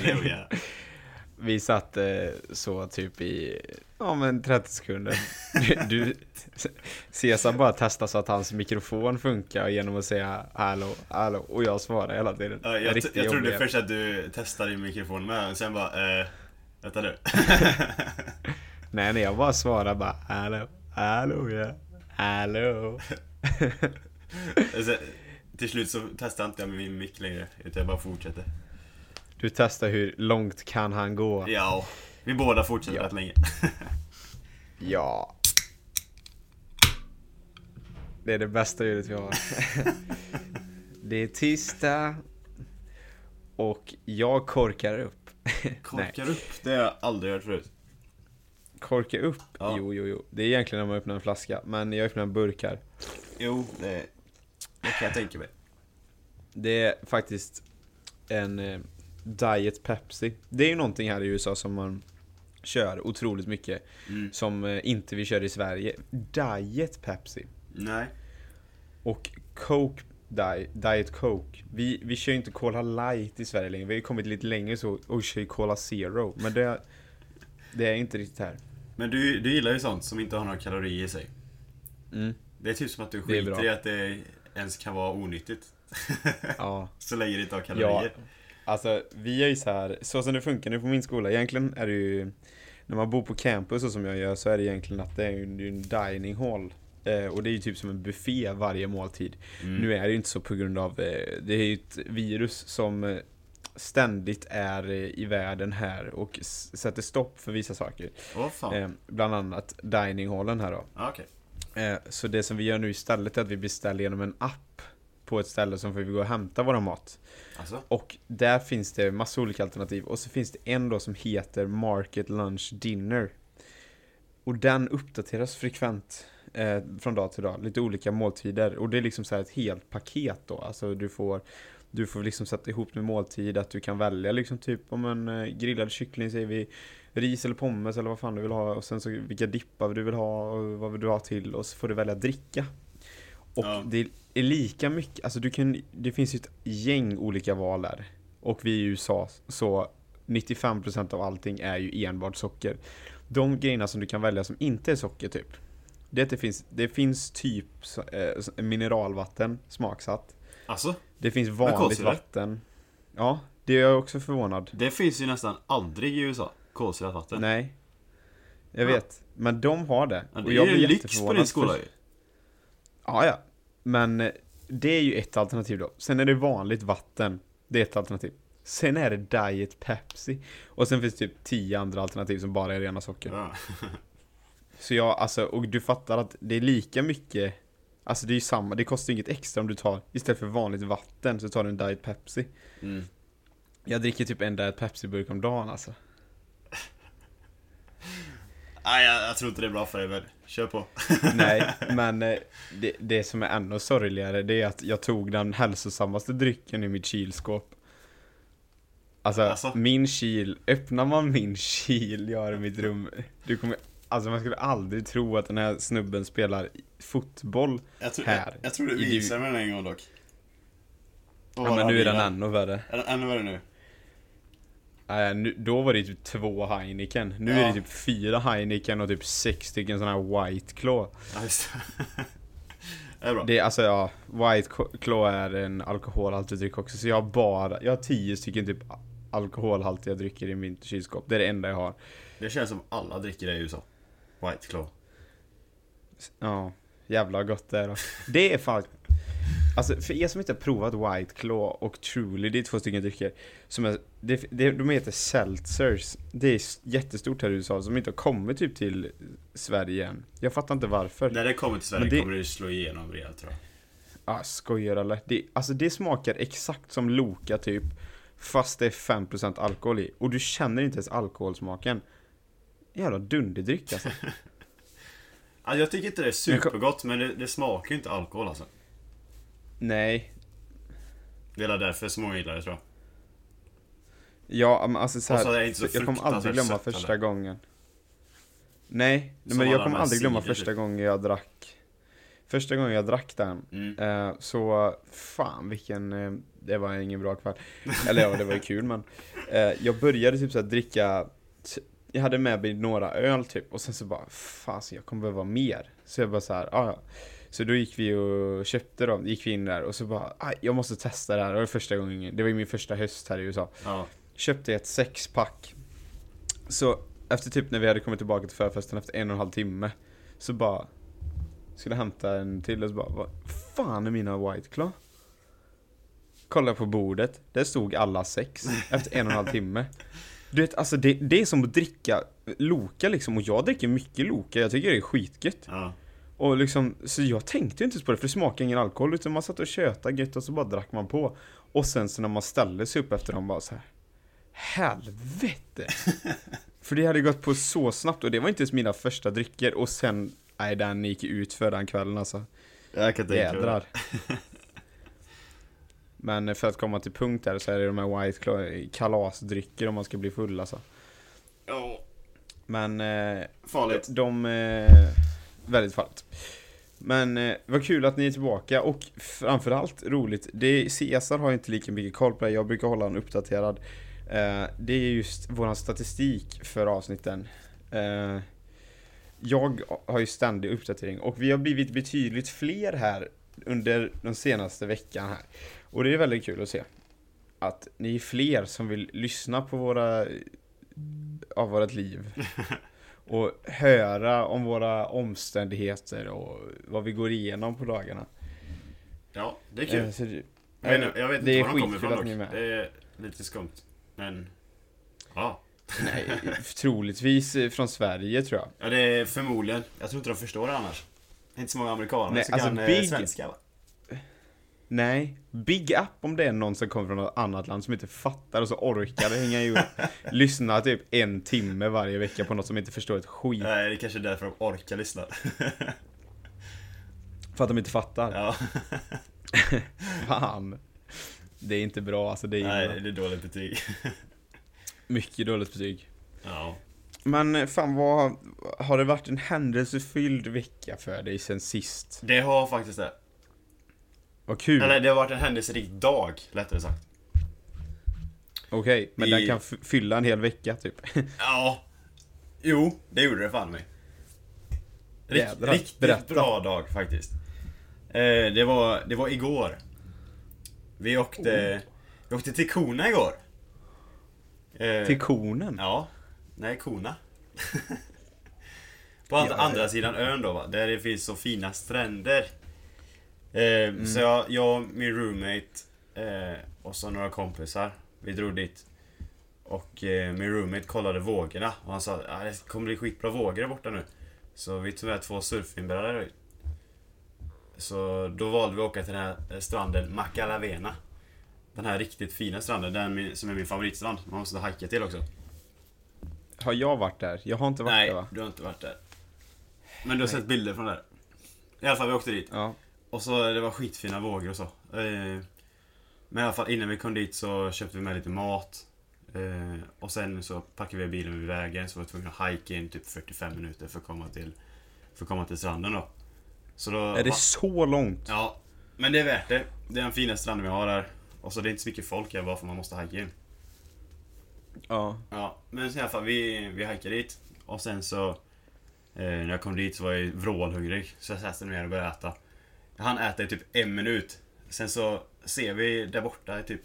Halleluja. Vi satt eh, så typ i, ja men 30 sekunder. Du, Cesar bara testar så att hans mikrofon funkar genom att säga hallå, hallå och jag svarar hela tiden. Ja, jag, jag trodde först att du testade din mikrofon med, men sen bara, eh, vänta nu. Nej, nej, jag bara svarar bara hallå, hallå ja, hallå. Till slut så testade inte jag med min mick längre, utan jag bara fortsatte. Du testar hur långt kan han gå? Ja, vi båda fortsatte Ja. rätt länge. Ja. Det är det bästa ljudet vi har. Det är tisdag. Och jag korkar upp. Korkar upp, det har jag aldrig hört förut. Korka upp? Ja. Jo, jo, jo. Det är egentligen när man öppnar en flaska. Men jag öppnar en burk här. Jo, det, det kan jag tänka mig. Det är faktiskt en eh, Diet Pepsi. Det är ju någonting här i USA som man kör otroligt mycket. Mm. Som eh, inte vi kör i Sverige. Diet Pepsi. Nej. Och Coke Di- Diet Coke. Vi, vi kör ju inte Cola Light i Sverige längre. Vi har ju kommit lite längre så och kör ju Cola Zero. Men det, det är inte riktigt här. Men du, du gillar ju sånt som inte har några kalorier i sig. Mm. Det är typ som att du skiter i att det ens kan vara onyttigt. Ja. Så länge det inte har ja. Alltså vi är ju så här, så som det funkar nu på min skola. Egentligen är det ju när man bor på campus och som jag gör så är det egentligen att det är ju en dining hall. Eh, och det är ju typ som en buffé varje måltid. Mm. Nu är det ju inte så på grund av, eh, det är ju ett virus som eh, ständigt är eh, i världen här och sätter stopp för vissa saker. Fan. Eh, bland annat dininghallen här då. Ja, Okej. Eh, så det som vi gör nu istället är att vi beställer genom en app på ett ställe som får vi gå och hämta våra mat. Alltså? Och där finns det massa olika alternativ. Och så finns det en då som heter Market Lunch Dinner. Och den uppdateras frekvent eh, från dag till dag. Lite olika måltider. Och det är liksom så här ett helt paket då. Alltså du får du får liksom sätta ihop med måltid att du kan välja liksom typ om en eh, grillad kyckling säger vi ris eller pommes eller vad fan du vill ha och sen så vilka dippar du vill ha och vad vill du ha till och så får du välja dricka. Och Ja. det är lika mycket, alltså du kan, det finns ju ett gäng olika val där. Och vi i USA så 95% av allting är ju enbart socker. De grejerna som du kan välja som inte är socker typ. Det, är det, finns, det finns typ eh, mineralvatten smaksatt. Alltså? Det finns vanligt vatten. Ja, det är jag också förvånad. Det finns ju nästan aldrig i USA. Kolsyrat vatten. Nej. Jag Ja. vet. Men de har det. Ja, Och det jag är ju lyx på din skola ju. Ja, ja. Men eh, det är ju ett alternativ då. Sen är det vanligt vatten. Det är ett alternativ. Sen är det Diet Pepsi. Och sen finns det typ tio andra alternativ som bara är rena socker. Ja. Så jag, alltså, och du fattar att det är lika mycket Alltså det är ju samma, det kostar inget extra om du tar Istället för vanligt vatten så tar du en Diet Pepsi Mm. Jag dricker typ en Diet Pepsi-burk om dagen alltså Nej, jag, jag tror inte det är bra för dig men kör på. Nej, men eh, det, det som är ännu sorgligare det är att jag tog den hälsosammaste drycken i mitt kylskåp Alltså, Alltså? min kyl, öppnar man min kyl jag har i mitt rum Du kommer, alltså man skulle aldrig tro att den här snubben spelar fotboll Jag tror, Här. jag, jag tror du I visade mig den en gång dock. Och Ja men nu är den ännu värre Är den ännu värre nu? Nej, nu, då var det typ två Heineken. Nu Ja. är det typ fyra Heineken och typ sex stycken sådana här White Claw. Just det. är bra. Det alltså ja, White Claw är en alkoholhaltig dryck också. Så jag har bara, jag har tio stycken typ alkoholhaltiga drycker i mitt kylskåp. Det är det enda jag har. Det känns som alla dricker det i USA. White Claw. Ja, jävla gott det är då. Det är fan Alltså för er som inte har provat White Claw och Truly, det är två stycken drycker som är, det, det, De heter Seltzers Det är jättestort här i USA som inte har kommit typ till Sverige än Jag fattar inte varför När det kommer till Sverige det- kommer det slå igenom rejält tror jag. Ah, skojar eller? Det, alltså det smakar exakt som Loka typ Fast det är 5% alkohol i Och du känner inte ens alkoholsmaken Jävla dunderdryck alltså Alltså, jag tycker inte det är supergott men det, det smakar ju inte alkohol alltså. Nej Det är därför så många gillar det tror jag. Ja men alltså så så här, är det inte så Jag kommer aldrig glömma sött, första eller? gången Nej, Som men jag kommer aldrig glömma cider, första typ. gången jag drack Första gången jag drack den, Mm. eh, så fan vilken, eh, det var ingen bra kväll. Eller ja, det var ju kul men. Eh, jag började typ så här dricka, jag hade med mig några öl typ, och sen så bara, fan så jag kommer behöva mer. Så jag bara så här, ah, ja. Så då gick vi och köpte dem, gick vi in där och så bara, ah, jag måste testa det här. Det var första gången, det var ju min första höst här i USA. Ja. Köpte ett sexpack. Så efter typ när vi hade kommit tillbaka till förfesten efter en och en halv timme Så bara Skulle hämta en till och så bara Vad fan är mina White Claw? Kolla på bordet, där stod alla sex efter en och en halv timme Du vet alltså det, det är som att dricka Loka liksom och jag dricker mycket Loka, jag tycker det är skitgött Ja. Och liksom, så jag tänkte inte på det för det smakade ingen alkohol utan man satt och tjötade gött och så bara drack man på. Och sen så när man ställde sig upp efter dem bara så här. Helvete! för det hade gått på så snabbt och det var inte ens mina första drycker och sen, nej den gick ut för den kvällen alltså. Jag kan tänka. Jädrar. Men för att komma till punkt där så är det de här White Claw kalasdrycker om man ska bli full alltså. Ja. Men eh, Farligt. De... Eh, väldigt farligt. Men eh, vad kul att ni är tillbaka och framförallt roligt, det, Caesar har inte lika mycket koll på det, jag brukar hålla honom uppdaterad. Eh, det är just våran statistik för avsnitten. Eh, jag har ju ständig uppdatering och vi har blivit betydligt fler här under den senaste veckan här. Och det är väldigt kul att se. Att ni är fler som vill lyssna på våra av vårt liv. Och höra om våra omständigheter och vad vi går igenom på dagarna. Ja, det är kul. Eh, så det, jag vet, inte- jag vet inte det är var de kommer ifrån dock. Det är lite skumt. Men... Ja. Nej, troligtvis eh, från Sverige tror jag. Ja, det är förmodligen. Jag tror inte de förstår det annars. Det är inte så många amerikaner Nej, som alltså kan eh, Big- svenska va? Nej, big up om det är någon som kommer från något annat land som inte fattar och så orkar hänga ihop. Lyssna typ en timme varje vecka på något som inte förstår ett skit. Nej, det är kanske är därför de orkar lyssna. För att de inte fattar. ja. Fan. Det är inte bra alltså, det är Nej, illa. det är dåligt betyg. mycket dåligt betyg. Ja. Men eh, fan vad, har det varit en händelsefylld vecka för dig sen sist? Det har faktiskt det. Vad kul! Eller det har varit en händelserik dag, lättare sagt. Okej, men I- den kan fylla en hel vecka typ. Ja. Jo, det gjorde det fan mig. Rikt, Jädrar, riktigt berätta. bra dag faktiskt. Eh, det, var, det var igår. Vi åkte, vi åkte till Kona igår. Eh, Till konen? Ja. Nej, Kona. På Ja, andra ja. sidan ön då va, där det finns så fina stränder. Eh, Så jag, jag, min roommate eh, och så några kompisar, vi drog dit. Och eh, min roommate kollade vågorna och han sa att det kommer bli skitbra vågor där borta nu. Så vi tog med två surfinbrädor ut. Så då valde vi att åka till den här stranden Macalavena. Den här riktigt fina stranden, den som är min favoritstrand. Man måste hajka till också. Har jag varit där? Jag har inte varit Nej, där va? du har inte varit där. Men du har sett bilder från där? I alla fall, vi åkte dit. Ja. Och så, det var skitfina vågor och så. Eh, Men i alla fall, innan vi kom dit så köpte vi med lite mat. Eh, Och sen så packade vi bilen vid vägen, så var vi tvungna att hajka in typ 45 minuter för att komma till, för att komma till stranden då. Så då Är det va- så långt? Ja, men det är värt det. Det är den finaste stranden vi har här. Och så det är inte så mycket folk här bara för man måste hajka in. Ja. Ja, men i alla fall vi, vi hajkade dit och sen så eh, När jag kom dit så var jag vrålhungrig så jag satte mig ner och började äta Hann äta i typ en minut. Sen så ser vi där borta typ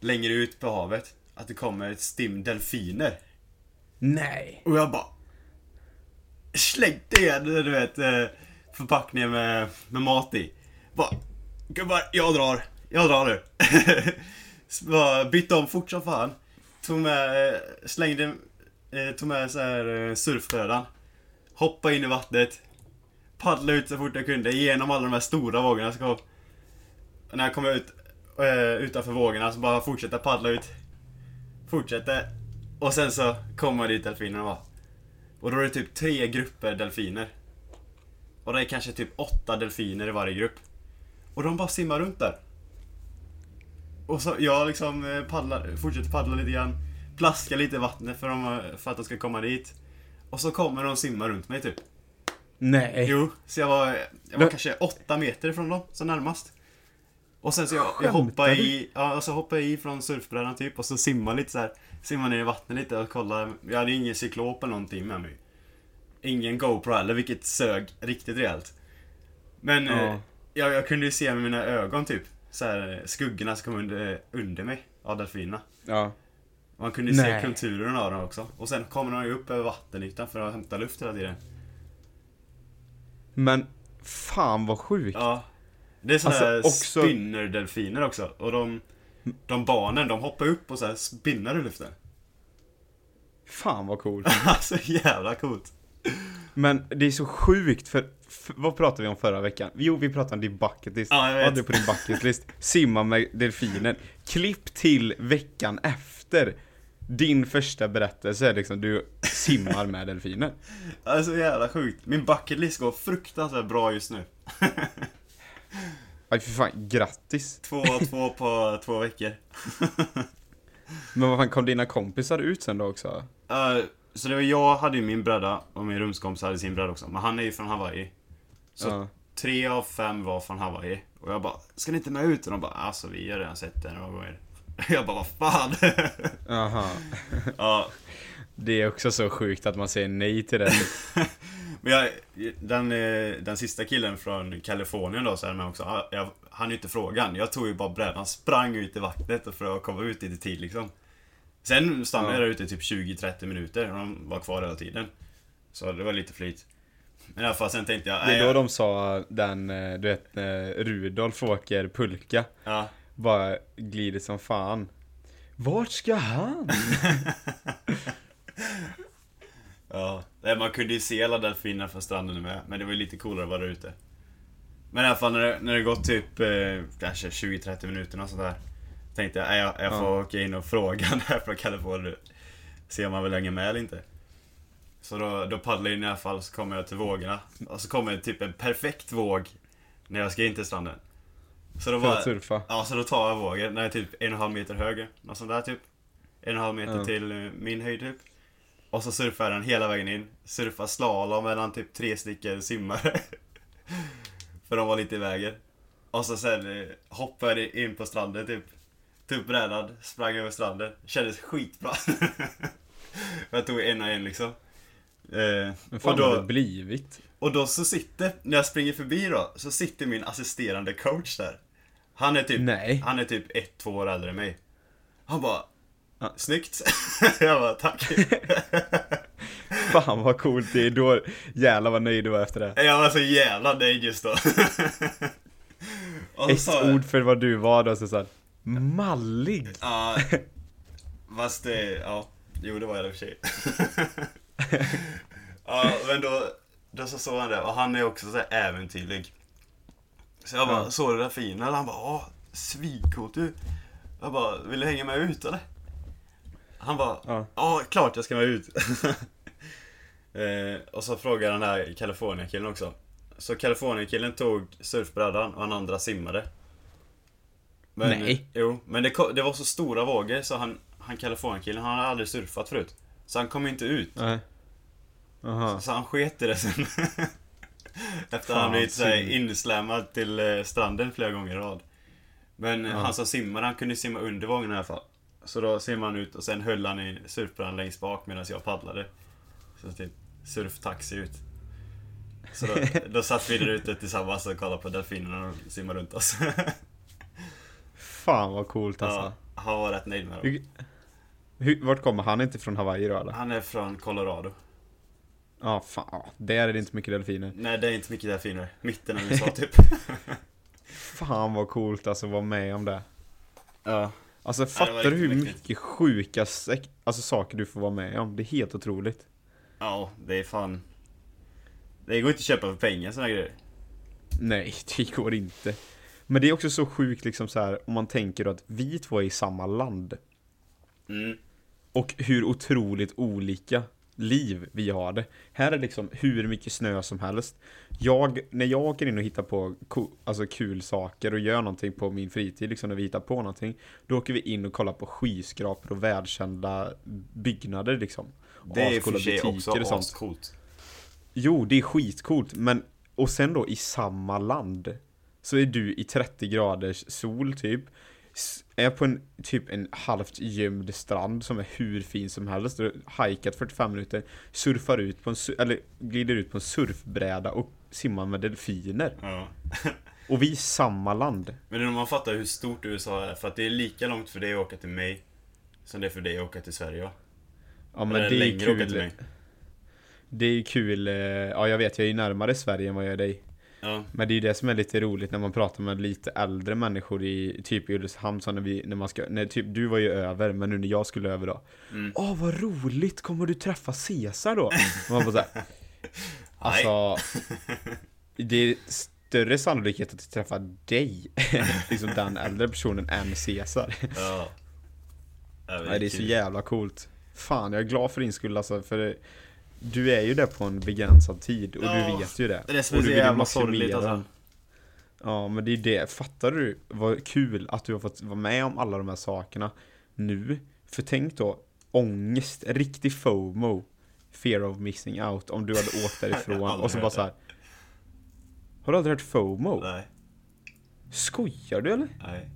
Längre ut på havet Att det kommer ett stim delfiner. Nej! Och jag bara Slängde igen du vet eh, Förpackningen med, med mat i. Bara Gubbar, jag drar. Jag drar nu. Bara bytte om fort som fan. Tog med, eh, slängde eh, Tog med så här surfbrädan Hoppade in i vattnet Paddla ut så fort jag kunde genom alla de här stora vågorna så kom, När jag kom ut eh, Utanför vågorna så bara fortsätta paddla ut. Fortsätter. Och sen så kommer dit delfinerna va Och då är det typ tre grupper delfiner. Och det är kanske typ åtta delfiner i varje grupp. Och de bara simmar runt där. Och så jag liksom eh, paddlar, fortsätter paddla lite grann. Plaskar lite i vattnet för, de, för att de ska komma dit. Och så kommer de simma runt mig typ. Nej. Jo, så jag var, jag var kanske åtta meter ifrån dem, så närmast. Och sen så jag, jag hoppade i, ja, så hoppade i från surfbrädan typ och så simmade lite så här, simmade ner i vattnet lite och kollade. Jag hade ingen cyklop eller någonting med mig. Ingen GoPro heller, vilket sög riktigt rejält. Men Ja. eh, jag, jag kunde ju se med mina ögon typ, så här, skuggorna som kom under, under mig av delfinerna. Ja. Man kunde ju se kulturen av dem också. Och sen kommer de ju upp över vattenytan för att hämta luft hela tiden. Men fan vad sjukt. Ja. Det är sådana Alltså, här också- spinnerdelfiner också. Och de, de barnen, de hoppar upp och så här spinnar i luften. Fan vad coolt. alltså jävla coolt. Men det är så sjukt för, f- vad pratade vi om förra veckan? Jo, vi pratade om din bucket list. Ja, jag vet. Vad hade du på din bucket list? Simma med delfinen. Klipp till veckan efter. Din första berättelse är liksom, du simmar med delfinen. Alltså jävla sjukt. Min bucket list går fruktansvärt bra just nu. Aj för fan, grattis. Två av två på två veckor. Men vad fan, kom dina kompisar ut sen då också? Eh, så det var jag hade ju min bräda och min rumskompis hade sin bräda också. Men han är ju från Hawaii. Så Ja. tre av fem var från Hawaii. Och jag bara, ska ni inte med ut? Och de bara, alltså vi har redan sett det några gånger. Jag bara, vad fan? Aha. ja, Det är också så sjukt att man säger nej till det. Men jag, den, eh, den sista killen från Kalifornien då, så är med också. Jag, hann ju inte frågan. Jag tog ju bara brädan, sprang ut i vattnet för att komma ut lite tid liksom. Sen stannade Ja. jag där ute i typ 20-30 minuter och de var kvar hela tiden. Så det var lite flyt. Men i alla fall sen tänkte jag, Det är då jag, de sa den, eh, du vet, Rudolf åker pulka. ja, Bara glider som fan. Vart ska han? ja. Man kunde ju se alla delfiner från stranden med, men det var ju lite coolare att vara där ute. Men i alla fall när det, när det gått typ eh, kanske 20-30 minuter och sånt där. Tänkte jag, jag, jag får Ja. åka in och fråga den här från Kalifornien. Se om man vill hänga med eller inte. Så då, då paddlar jag in i alla fall, så kommer jag till vågorna. Och så kommer typ en perfekt våg när jag ska in till stranden. Så då bara, surfa. Ja, så då tar jag vågen. Den är typ en och en halv meter högre. Något sånt där typ. En och en halv meter Ja. till eh, min höjd typ. Och så surfar jag den hela vägen in. Surfar slalom mellan typ tre stycken simmare. För de var lite i vägen. Och så sen eh, hoppade jag in på stranden typ. Tog upp brädan, sprang över stranden. Kändes skitbra. jag tog en och en liksom. Eh, Men och, fan har då, det blivit? och då så sitter, när jag springer förbi då, så sitter min assisterande coach där. Han är typ, Nej. han är typ ett, två år äldre än mig. Han bara, Ja. snyggt. jag bara, tack. Fan vad coolt det är då. Jävlar vad nöjd du var efter det. jag var så jävla nöjd just då. Så Ett jag- ord för vad du var då, så såhär. Mallig. Ja, fast det, ja, jo det var jag i och för sig. ja, men då, då så såg han det, och han är också så äventyrlig. Så jag bara, Ja. såg du det där fina? Han bara, ja, svincoolt du. Jag bara, vill du hänga med ut eller? Han bara, Ja. ja, klart jag ska med ut. eh, och så frågade den här Kalifornien-killen också. Så Kalifornien-killen tog surfbrädan och han andra simmade. Men, Nej. Jo, men det, det var så stora vågor så han, han Kalifornien-killen, han hade aldrig surfat förut. Så han kom inte ut. Nej. Aha. Så han sket i det sen. Efter att han blivit så inslammad till eh, stranden flera gånger i rad. Men Ja. han som simmade, han kunde simma under vågen i alla fall. Så då simmade han ut och sen höll han i surfbrädan längst bak medan jag paddlade. Så typ surftaxi ut. Så då, då satt vi där ute tillsammans och kollade på delfinerna och simmade runt oss. Fan vad coolt alltså. ja, han var rätt nöjd med dem. Hur, hur, vart kommer han? inte från Hawaii då eller? Han är från Colorado. Ja, fan. ja, Där är det inte mycket delfiner. Nej, det är inte mycket delfiner. Mitten av USA typ. Fan vad coolt alltså att vara med om det. ja. Alltså fattar du hur mycket sjuka alltså, saker du får vara med om? Det är helt otroligt. Ja, det är fan... Det går inte att köpa för pengar såna grejer. Nej, det går inte. Men det är också så sjukt liksom så här om man tänker då att vi två är i samma land. Mm. Och hur otroligt olika liv vi har det. Här är liksom hur mycket snö som helst. Jag, när jag åker in och hittar på ko, alltså kul saker och gör någonting på min fritid, liksom när vi hittar på någonting. Då åker vi in och kollar på skyskrapor och världskända byggnader liksom. Och Det är för sig också butiker och sånt. ascoolt. Jo, det är skitcoolt, men och sen då i samma land så är du i 30 graders sol typ är på en typ en halvt gömd strand som är hur fin som helst. Du hajkat 45 minuter, surfar ut på en, eller glider ut på en surfbräda och simmar med delfiner. Ja. Och vi är i samma land. Men det är när man fattar hur stort USA är, för att det är lika långt för dig att åka till mig som det är för dig att åka till Sverige va? Ja men Eller det är till kul. Det är kul, eh, ja jag vet jag är ju närmare Sverige än vad jag är dig. Ja. Men det är ju det som är lite roligt när man pratar med lite äldre människor i typ i Ulricehamn så när vi, när man ska, när typ du var ju över men nu när jag skulle över då. Mm. Åh vad roligt, kommer du träffa Caesar då? Man bara såhär, alltså Det är större sannolikhet att jag träffar dig, liksom den äldre personen än Caesar. Ja. Ja, det är så jävla coolt. Fan, jag är glad för din skull alltså, för det, du är ju där på en begränsad tid och Ja, du vet ju det. Det är det som är så jävla sorgligt alltså. Ja, men det är det. Fattar du vad kul att du har fått vara med om alla de här sakerna nu? För tänk då, ångest, riktig FOMO. Fear of missing out, om du hade åkt därifrån och så bara så här. Har du aldrig hört FOMO? Nej, Skojar du eller? nej.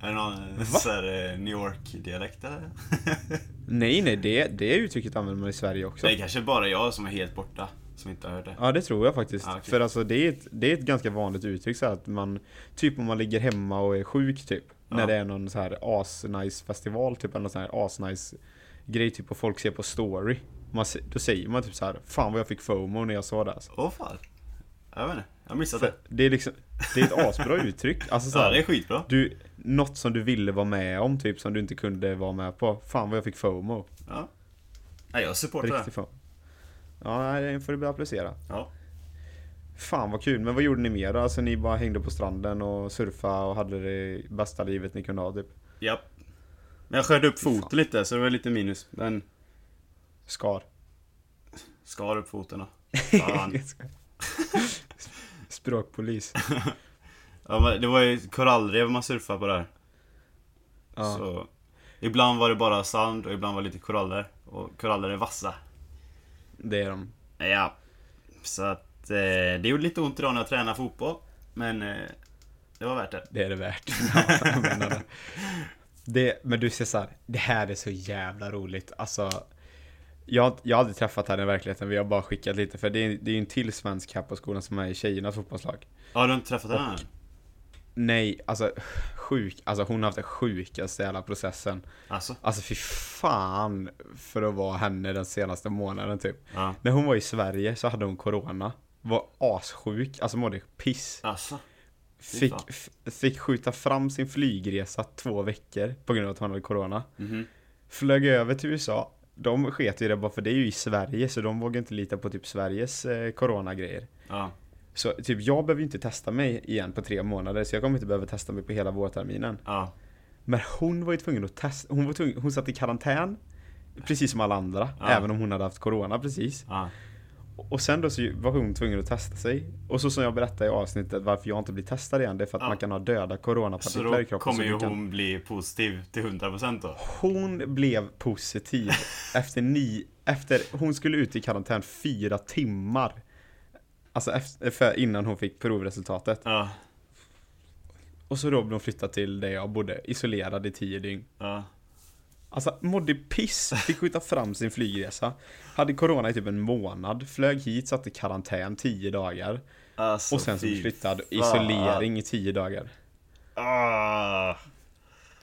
Är det någon så här, eh, New York-dialekt eller? Nej, nej, det, det uttrycket använder man i Sverige också. Det är kanske bara jag som är helt borta, som inte har hört det. Ja det tror jag faktiskt. Ah, okej. För alltså det är, ett, det är ett ganska vanligt uttryck så att man Typ om man ligger hemma och är sjuk typ Ja. När det är någon så här asnice festival typ eller någon sån här asnice grej typ och folk ser på story man, Då säger man typ så här Fan vad jag fick FOMO när jag såg det alltså. Åh fan. Jag vet inte, jag För det. det är liksom Det är ett asbra uttryck Alltså så Ja, här, det är skitbra. du, Något som du ville vara med om typ som du inte kunde vara med på Fan vad jag fick FOMO Ja. Nej, jag supportar det. Riktigt FOMO Ja, nej, det får du börja applicera Ja. Fan vad kul, men vad gjorde ni mer då? Alltså ni bara hängde på stranden och surfade och hade det bästa livet ni kunde ha typ? Japp. Men jag skörde upp foten lite, så det var lite minus. Men Skar. skar upp foten då. Fan. Språkpolis. Ja, men det var ju korallrev man surfade på där. Ja. Så ibland var det bara sand och ibland var det lite koraller. Och koraller är vassa. Det är de. Ja. Så att eh, det gjorde lite ont idag när jag tränade fotboll. Men eh, det var värt det. Det är det värt. Det. det, men du ser så här, det här är så jävla roligt. Alltså, jag, jag har aldrig träffat henne i verkligheten, vi har bara skickat lite. För det är, det är ju en till svensk här på skolan som är i tjejernas fotbollslag. Ja, du har inte träffat henne? Nej, alltså sjuk, alltså hon har haft den sjukaste jävla processen. Alltså? Alltså fy fan för att vara henne den senaste månaden typ. Ja. När hon var i Sverige så hade hon corona. Var assjuk, alltså mådde piss. Alltså? Fick, fick skjuta fram sin flygresa två veckor på grund av att hon hade corona. Mhm. Flög över till USA. De sket ju det bara för det är ju i Sverige så de vågar inte lita på typ Sveriges eh, coronagrejer. Ja. Så typ jag behöver ju inte testa mig igen på tre månader så jag kommer inte behöva testa mig på hela vårterminen. Ja. Men hon var ju tvungen att testa, hon var tvungen, hon satt i karantän Precis som alla andra, Ja. även om hon hade haft corona precis. Och sen då så var hon tvungen att testa sig Och så som jag berättade i avsnittet varför jag inte blir testad igen Det är för att Ja. man kan ha döda coronapartiklar i då kroppen kommer så ju du kan... hon bli positiv till 100% då? hon blev positiv efter ni, efter, hon skulle ut i karantän fyra timmar Alltså efter, för innan hon fick provresultatet Ja. Och så då blev hon flyttad till där jag bodde, isolerad i tio dygn Ja. Alltså mådde piss, fick skjuta fram sin flygresa. Hade corona i typ en månad, flög hit, satt i karantän 10 dagar. Alltså, Och sen så flyttad isolering i 10 dagar. Ah.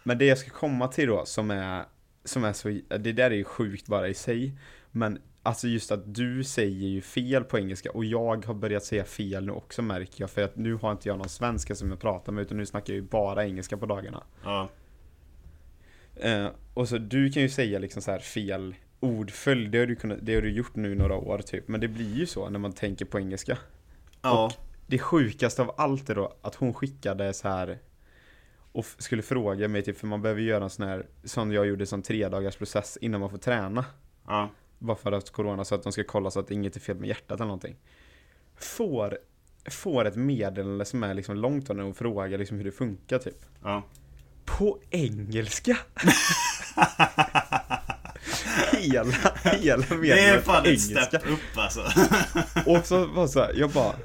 Men det jag ska komma till då som är Som är så, det där är ju sjukt bara i sig. Men alltså just att du säger ju fel på engelska och jag har börjat säga fel nu också märker jag. För att nu har inte jag någon svenska som jag pratar med utan nu snackar jag ju bara engelska på dagarna. Ja. Eh, och så du kan ju säga liksom så här fel ordföljd, det har, du kunnat, det har du gjort nu i några år typ. Men det blir ju så när man tänker på engelska. Ja. Det sjukaste av allt är då att hon skickade så här och skulle fråga mig typ, för man behöver göra en sån här, som jag gjorde som tre dagars process innan man får träna. Ja. Bara för att corona så att de ska kolla så att inget är fel med hjärtat eller någonting. Får, får ett meddelande som är liksom långt då när hon frågar liksom hur det funkar typ. Ja. På engelska! hela, hela Det är fan ett step upp alltså. Och så var så här, jag bara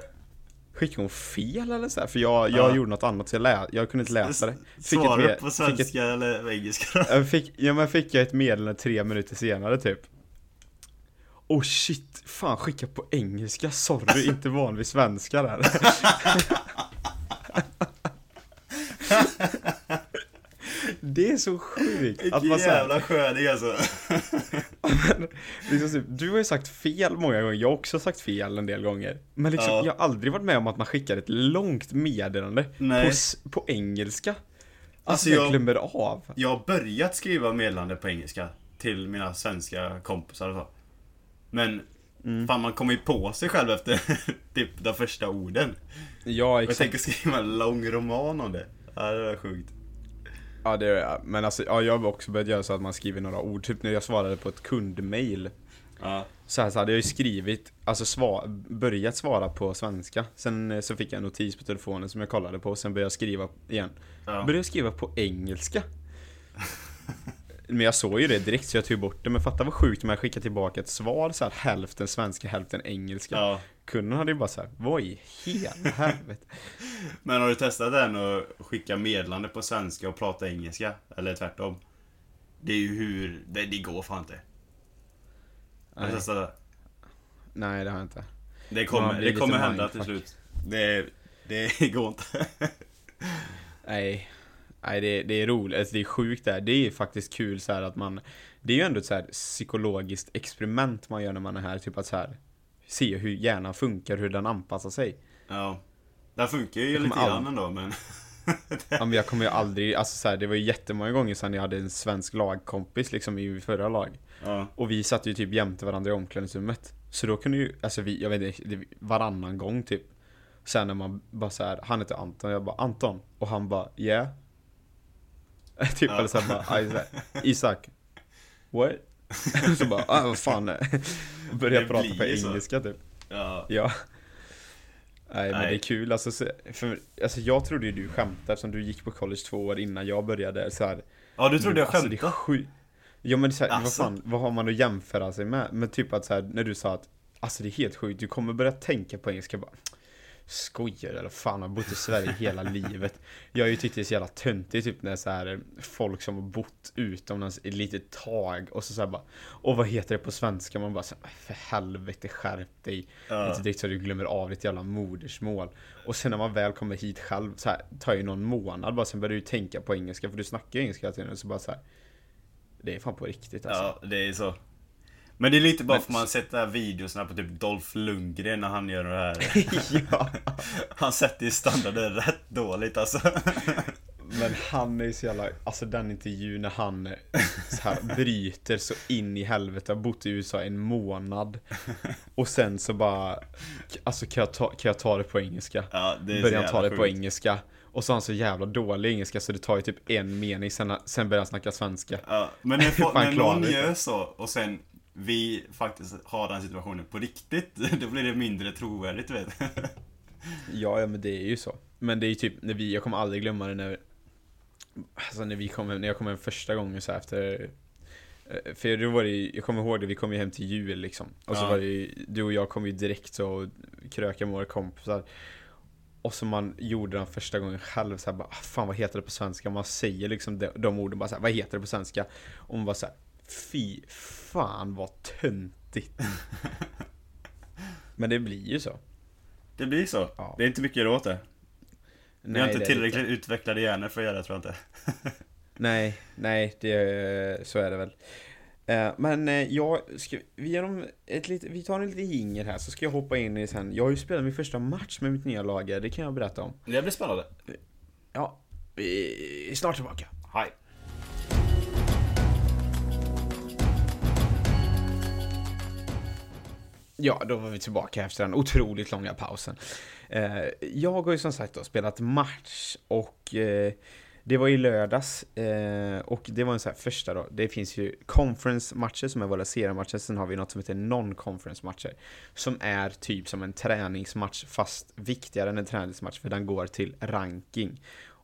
Skickade hon fel eller så här? För jag, jag Ja. gjorde något annat så jag, lä, jag kunde inte läsa det. Fick med- du på fick ett- svenska eller engelska då? Jag fick, ja men fick jag ett meddelande tre minuter senare typ Oh shit, fan skicka på engelska, sorry, inte van vid svenska där Det är så sjukt att man jävla sköning alltså. liksom, typ, Du har ju sagt fel många gånger, jag har också sagt fel en del gånger Men liksom, Ja. jag har aldrig varit med om att man skickar ett långt meddelande på, på engelska Alltså, Alltså, jag jag- glömmer av Jag har börjat skriva meddelande på engelska till mina svenska kompisar och så. Men Mm. fan man kommer ju på sig själv efter typ de första orden. Ja Och jag exakt tänker skriva en lång roman om det. Ja det är sjukt. Ja det gör jag, men alltså ja, jag har också börjat göra så att man skriver några ord, typ när jag svarade på ett kundmail. Ja. Så här så hade jag ju skrivit, alltså sva, börjat svara på svenska. Sen eh, så fick jag en notis på telefonen som jag kollade på, sen började jag skriva igen. Ja. Började jag skriva på engelska Men jag såg ju det direkt så jag tog bort det, men fatta vad sjukt om jag skickar tillbaka ett svar så här hälften svenska, hälften engelska ja. Kunden hade ju bara såhär, vad i hela helvete? Men har du testat den och skicka meddelande på svenska och prata engelska? Eller tvärtom? Det är ju hur... Det, det går fan inte. Har du testat det? nej det har jag inte Det kommer, det kommer hända till slut. Det, det går inte. Nej, nej det, det är roligt, alltså det är sjukt där. Det är faktiskt kul så här att man Det är ju ändå ett så här psykologiskt experiment man gör när man är här, typ att så här Se hur hjärnan funkar, hur den anpassar sig. Ja. Det funkar ju lite grann ändå men... Ja, men jag kommer ju aldrig, alltså så här, det var ju jättemånga gånger sedan jag hade en svensk lagkompis liksom i förra lag. Ja. Och vi satt ju typ jämte varandra i omklädningsrummet. Så då kunde ju, alltså vi, jag vet inte, det- varannan gång typ. Sen när man bara så här, han heter Anton, jag bara Anton. Och han bara yeah. typ Ja. eller så här bara Isaac. Isak. What? så bara, ah vad fan. Börja Det prata på ju så. engelska typ. Ja. Ja. Nej men Nej. det är kul alltså, så- för, alltså jag trodde ju du skämtade som du gick på college två år innan jag började så här. Ja, du trodde jag Alltså, det är skämtade? sjukt. Ja men det är så här, Alltså. vad fan, vad har man att jämföra sig med? Men typ att så här, när du sa att Alltså det är helt sjukt, du kommer börja tänka på engelska bara Skojar eller fan, har bott i Sverige hela livet Jag har ju tyckt det är så jävla töntigt typ när så här Folk som har bott utomlands ett litet tag och så, så här bara Och vad heter det på svenska? Man bara så här, för helvete skärp dig Ja. Inte direkt så du glömmer av ditt jävla modersmål Och sen när man väl kommer hit själv så här, tar ju någon månad bara sen börjar du tänka på engelska för du snackar ju engelska hela tiden så bara så här, Det är fan på riktigt alltså Ja, det är så. Men det är lite bara Men- för man här videorna på typ Dolph Lundgren när han gör det här. ja. Han sätter ju standarden rätt dåligt alltså. Men han är ju så jävla, alltså den intervjun när han så här bryter så in i helvete, har bott i USA en månad Och sen så bara, alltså kan jag ta, kan jag ta det på engelska? Ja, det Börjar han ta det på sjukt. engelska Och så har han så jävla dålig engelska så det tar ju typ en mening, sen, sen börjar han snacka svenska Ja, men när, någon gör så och sen vi faktiskt har den situationen på riktigt, då blir det mindre trovärdigt vet. Ja, ja men det är ju så. Men det är ju typ när vi, jag kommer aldrig glömma det när Alltså när vi kom hem, när jag kom hem första gången så här efter eh, För då var det ju- jag kommer ihåg det, vi kom ju hem till jul liksom Och så Ja. var det ju, du och jag kom ju direkt så och krökade med våra kompisar Och så man gjorde den första gången själv så här, bara, "Ah, fan vad heter det på svenska? Man säger liksom de, de orden bara så här, vad heter det på svenska? Och man bara så här, fy fan vad töntigt Men det blir ju så Det blir så. Ja. Det är inte mycket att göra åt det. Vi har inte tillräckligt utvecklade hjärnor för att göra det tror jag inte. Nej, nej, det, så är det väl. Eh, Men eh, jag ska, vi, genom ett lit, vi tar en liten jingel här så ska jag hoppa in i sen. Jag har ju spelat min första match med mitt nya lag, det kan jag berätta om. Det blir spännande. Ja, vi är snart tillbaka. Hej. Ja, då var vi tillbaka efter den otroligt långa pausen. Eh, jag har ju som sagt då spelat match och eh, det var i lördags eh, och det var en sån här första då. Det finns ju conference-matcher som är våra seriematcher, sen har vi något som heter non-conference-matcher. Som är typ som en träningsmatch fast viktigare än en träningsmatch för den går till ranking.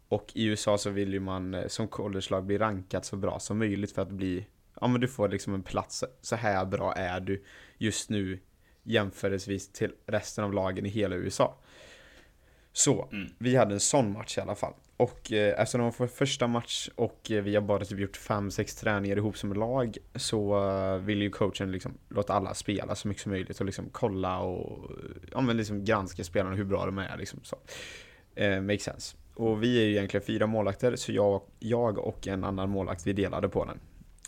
Och i USA så vill ju man eh, som college-lag bli rankat så bra som möjligt för att bli ja men du får liksom en plats, så här bra är du just nu jämförelsevis till resten av lagen i hela USA. Så, Mm. vi hade en sån match i alla fall. Och eh, eftersom det var vår första match och eh, vi har bara typ gjort 5-6 träningar ihop som lag så eh, vill ju coachen liksom låta alla spela så mycket som möjligt och liksom kolla och ja, men liksom granska spelarna hur bra de är liksom så. Eh, makes sense. Och vi är ju egentligen fyra målvakter så jag, jag och en annan målvakt vi delade på den.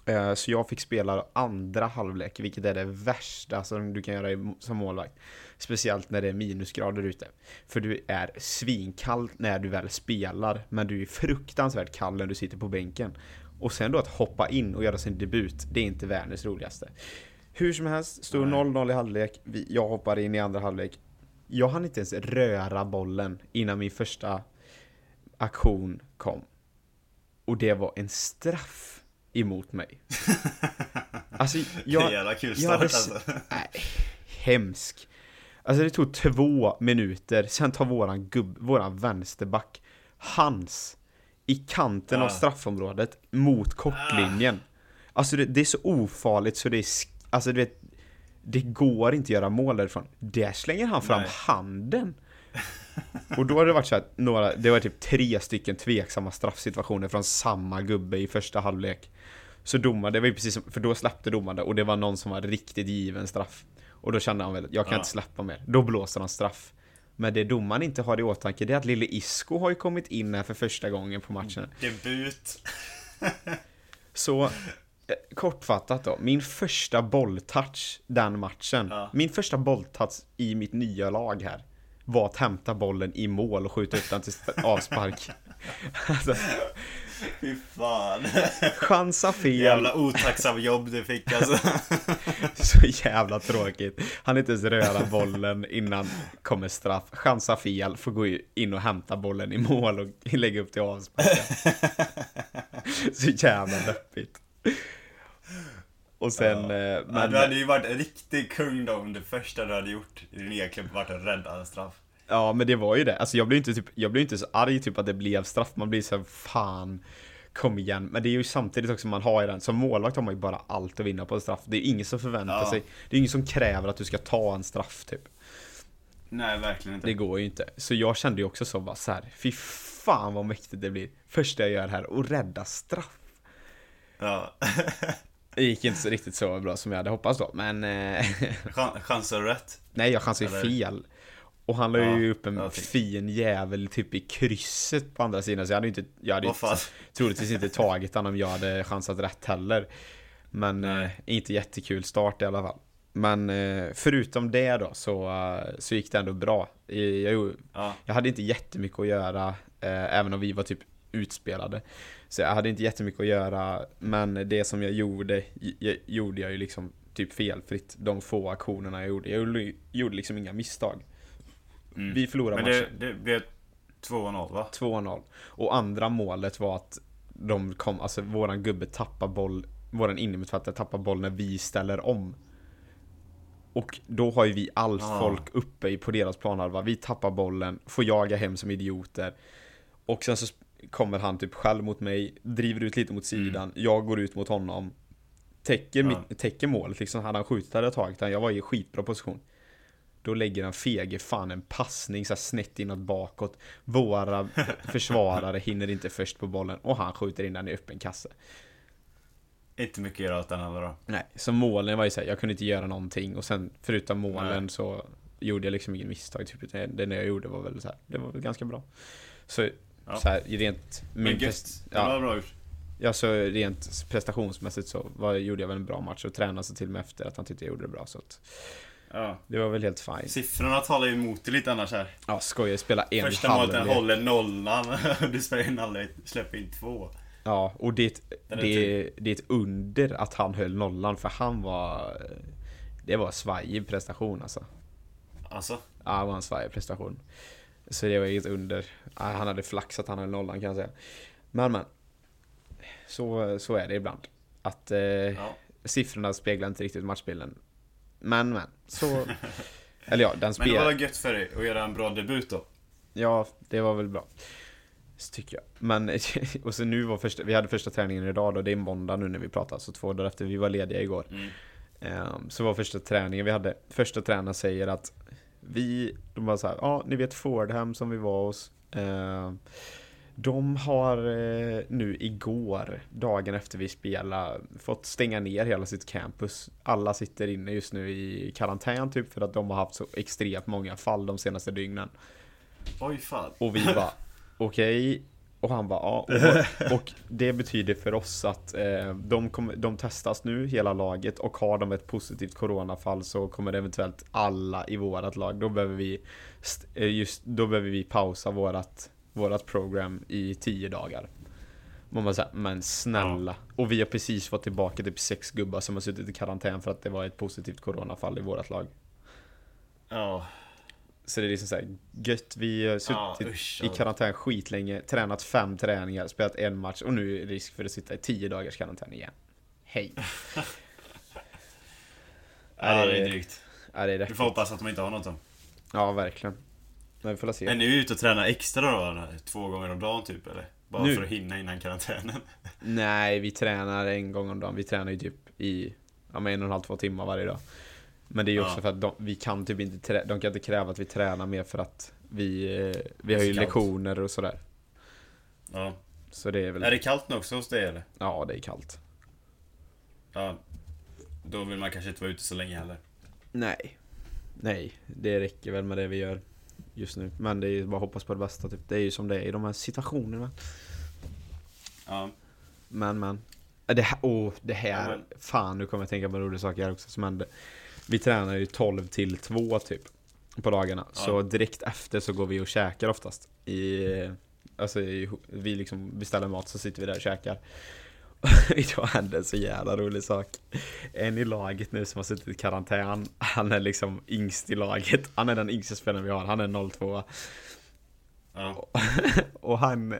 Eh, Så jag fick spela andra halvlek, vilket är det värsta som du kan göra i- som målvakt. Speciellt när det är minusgrader ute. För du är svinkall när du väl spelar, men du är fruktansvärt kall när du sitter på bänken. Och sen då att hoppa in och göra sin debut, det är inte världens roligaste. Hur som helst, stod Nej. 0-0 i halvlek, jag hoppar in i andra halvlek. Jag hann inte ens röra bollen innan min första aktion kom. Och det var en straff emot mig. Alltså, det är jag, jävla kul start hade alltså. Nej, hemsk. Alltså det tog två minuter, sen tar våran gubb, våran vänsterback, hans, i kanten av Ah. straffområdet mot kortlinjen. Alltså det, det är så ofarligt så det är, alltså du vet, det går inte att göra mål därifrån. Där slänger han fram Nej. handen. Och då har det varit så att några, det var typ tre stycken tveksamma straffsituationer från samma gubbe i första halvlek. Så domaren, det var ju precis som, för då släppte domaren och det var någon som var riktigt given straff. Och då kände han väl, jag kan Ja. inte släppa mer. Då blåser han straff. Men det domaren inte har i åtanke, det är att lille Isco har ju kommit in här för första gången på matchen. Debut. Så, eh, kortfattat då. Min första bolltouch den matchen. Ja. Min första bolltouch i mitt nya lag här. Var att hämta bollen i mål och skjuta upp den till avspark. alltså, Fy fan. chansa fel. Jävla otacksam jobb du fick alltså. Så jävla tråkigt. Han inte ens röra bollen innan kommer straff. Chansa fel, får gå in och hämta bollen i mål och lägga upp till avspark. Så jävla deppigt. Och sen, Ja. eh, Ja, men, du hade ju varit en riktig kung då om det första du hade gjort i din egen klubb varit att rädda en straff. Ja men det var ju det. Alltså jag blev inte typ, jag blev inte så arg typ att det blev straff. Man blir så här, fan, kom igen. Men det är ju samtidigt också man har ju den, som målvakt har man ju bara allt att vinna på en straff. Det är ingen som förväntar Ja. sig, det är ingen som kräver att du ska ta en straff typ. Nej, verkligen inte. Det går ju inte. Så jag kände ju också så bara så här, fy fan vad mäktigt det blir. Första jag gör här, och rädda straff. Ja. Det gick inte så riktigt så bra som jag hade hoppats då, men eh, Chan- Chansar du rätt? nej jag chansade ju fel. Och han la ju Ja, upp en fin jävel typ i krysset på andra sidan, så jag hade ju inte, jag hade Vad fan? troligtvis inte tagit han om jag hade chansat rätt heller. Men eh, inte jättekul start i alla fall. Men eh, förutom det då så, eh, så gick det ändå bra. Jag, jag, Ja. Jag hade inte jättemycket att göra, eh, även om vi var typ utspelade. Så jag hade inte jättemycket att göra, men det som jag gjorde, jag, gjorde jag ju liksom typ felfritt. De få aktionerna jag gjorde. Jag gjorde, gjorde liksom inga misstag. Mm. Vi förlorade Men matchen. det, det blev 2-0 va? 2-0. Och andra målet var att de kom, alltså våran gubbe tappar boll, våran innermittfältare tappar boll när vi ställer om. Och då har ju vi allt Ah. folk uppe i- på deras planhalva. Vi tappar bollen, får jaga hem som idioter. Och sen så kommer han typ själv mot mig, driver ut lite mot sidan, jag går ut mot honom. Täcker, Ja. täcker målet liksom, hade han skjutit hade jag tagit den. Jag var i skitbra position. Då lägger han fege fan en passning så här snett inåt bakåt. Våra försvarare hinner inte först på bollen och han skjuter in den i öppen kasse. Inte mycket att göra åt den andra då. Nej, så målen var ju så här, jag kunde inte göra någonting och sen förutom målen Nej. så gjorde jag liksom ingen misstag. Typ, det jag gjorde var väl så här, det var väl ganska bra. Så, Ja. så här, rent min gött. prest, Det var ja, bra gjort. ja, så rent prestationsmässigt så var, gjorde jag väl en bra match och tränade sig till mig efter att han tyckte jag gjorde det bra. Så att Ja. det var väl helt fine. Siffrorna talar ju emot dig lite annars här. Ja, skojar, spela en Första målet den halvlek. håller nollan. Du spelar en halvlek, släpper in två. Ja, och det, är det, det är ett under att han höll nollan för han var... Det var svajig prestation alltså. Alltså. Ja, det var en svajig prestation. Så det var ett under. Han hade flax att han höll nollan kan jag säga. Men men. Så, så är det ibland. Att eh, Ja. siffrorna speglar inte riktigt matchbilden. Men men. Så... Eller ja, den Men det spelar... var gött för dig att göra en bra debut då. Ja, det var väl bra. Så tycker jag. Men, och så nu var första, vi hade första träningen idag då, det är måndag nu när vi pratar, så två dagar efter, vi var lediga igår. Mm. Ehm, Så var första träningen vi hade, första tränaren säger att vi, de var så här, ja ni vet Fordham som vi var hos. ehm, De har eh, nu igår, dagen efter vi spelade, fått stänga ner hela sitt campus. Alla sitter inne just nu i karantän typ för att de har haft så extremt många fall de senaste dygnen. Oj fan. Och vi bara okej. Och han bara ja. Och, och det betyder för oss att eh, de, kommer- de testas nu, hela laget. Och har de ett positivt coronafall så kommer eventuellt alla i vårat lag. Då behöver vi, eh, just, då behöver vi pausa vårat, vårat program i tio dagar. Man bara såhär, men snälla. Och vi har precis fått tillbaka typ sex gubbar som har suttit i karantän för att det var ett positivt coronafall i vårat lag. Ja. Så det är liksom såhär, gött, vi har Ja, suttit usch, i ja. karantän skitlänge, tränat fem träningar, spelat en match och nu är det risk för att sitta i tio dagars karantän igen. Hej! Ja, det är drygt. Ja, det är Vi rätt. får hoppas att de inte har något då. Ja, verkligen. Men vi får la Är se. ni ute och tränar extra då? Två gånger om dagen typ eller? Bara Nu? för att hinna innan karantänen? Nej, vi tränar en gång om dagen. Vi tränar ju typ i, ja men en och en halv, två timmar varje dag. Men det är ju också Ja. för att de, vi kan typ inte, de kan inte kräva att vi tränar mer för att vi, eh, vi har ju lektioner och sådär. Ja. Så det är väl, Är det kallt nu också hos dig eller? ja det är kallt. Ja. Då vill man kanske inte vara ute så länge heller. Nej. Nej, det räcker väl med det vi gör just nu. Men det är ju bara att hoppas på det bästa typ. Det är ju som det är i de här situationerna. Ja. Men men. Äh, Det här, åh, det här. Ja, men- Fan, nu kommer jag tänka på en rolig sak här också som hände. Vi tränar ju 12 till 2 typ. På dagarna. Ja. Så direkt efter så går vi och käkar oftast. I, alltså i, vi liksom beställer mat så sitter vi där och käkar. Idag hände en så jävla rolig sak. En i laget nu som har suttit i karantän. Han är liksom yngst i laget. Han är den yngsta spelaren vi har. Han är 02. Ja. Och han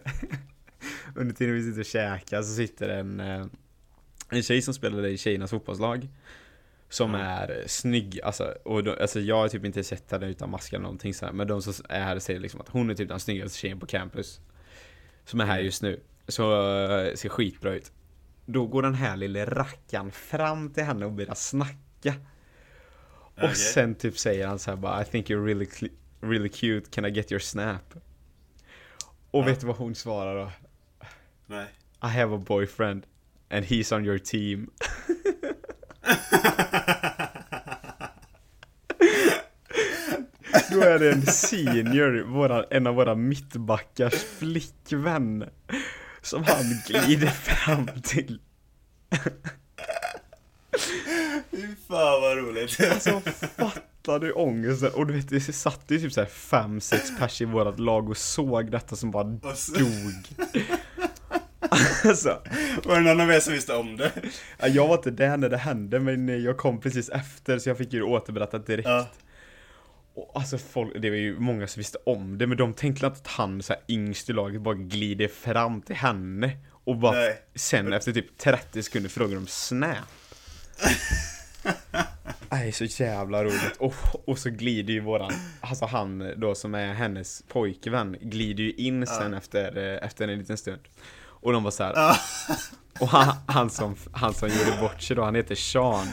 Under tiden vi sitter och käkar så sitter en eh, En tjej som spelade i tjejernas fotbollslag Som Ja. är snygg, alltså, och då, alltså jag har typ inte sett henne utan mask eller någonting sådär Men de som är här säger liksom att hon är typ den snyggaste tjejen på campus Som är här just nu Så eh, ser skitbra ut Då går den här lille rackaren fram till henne och börjar snacka Och Okej. sen typ säger han så här bara I think you're really, really cute, can I get your snap? Och Ja. vet du vad hon svarar då? Nej. I have a boyfriend and he's on your team. Då är det en senior, våra, en av våra mittbackars flickvän. Som han glider fram till. Fy fan vad roligt. Alltså fattar du ångesten? Och du vet det satt ju typ såhär fem, sex pers i vårat lag och såg detta som bara dog. Alltså. var det någon av er som visste om det? Ja, Jag var inte där när det hände men jag kom precis efter så jag fick ju återberättat direkt. Ja. Alltså folk, det var ju många som visste om det men de tänkte att han så här yngst i laget bara glider fram till henne och bara Nej. sen efter typ 30 sekunder frågar de snap. Nej, så jävla roligt. Och, och så glider ju våran, alltså han då som är hennes pojkvän, glider ju in sen efter, eh, efter en liten stund. Och de var så här, Ja. och han, han, som, han som gjorde bort sig då, han heter Sean.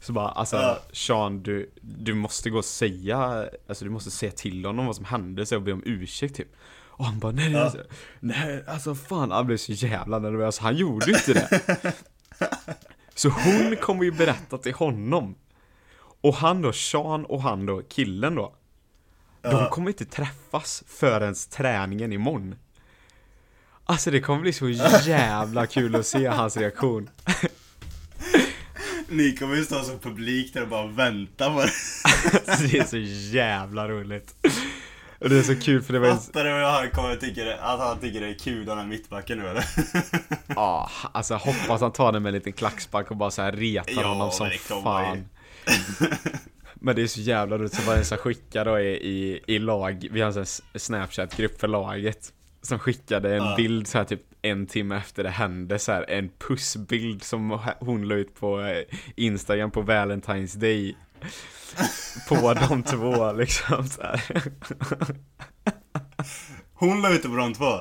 Så bara, alltså Ja. Sean, du, du måste gå och säga, alltså du måste säga till honom vad som hände så jag be om ursäkt typ. Och han bara, nej, Ja. alltså, nej, alltså fan, han blev så jävla nervös, han gjorde inte det. Så hon kommer ju berätta till honom. Och han då, Sean och han då, killen då. De Ja. kommer inte träffas förrän träningen imorgon. Alltså det kommer bli så jävla kul att se hans reaktion. Ni kommer ju stå som publik där och bara vänta på det. Det är så jävla roligt. Och det är så kul för det var en, Fattar du vad han kommer tycka det, att han tycker det är kul den här mittbacken nu eller? ja, alltså hoppas han tar den med en liten klackspark och bara så här retar Ja, honom som fan. Men det är så jävla roligt, så var det en som skickade då i, i, i lag, vi har en sån snapchat-grupp för laget Som skickade en Ja. bild så här typ en timme efter det hände så här en pussbild som hon la ut på eh, Instagram på Valentine's Day På de två liksom så här. Hon la ut det på de två.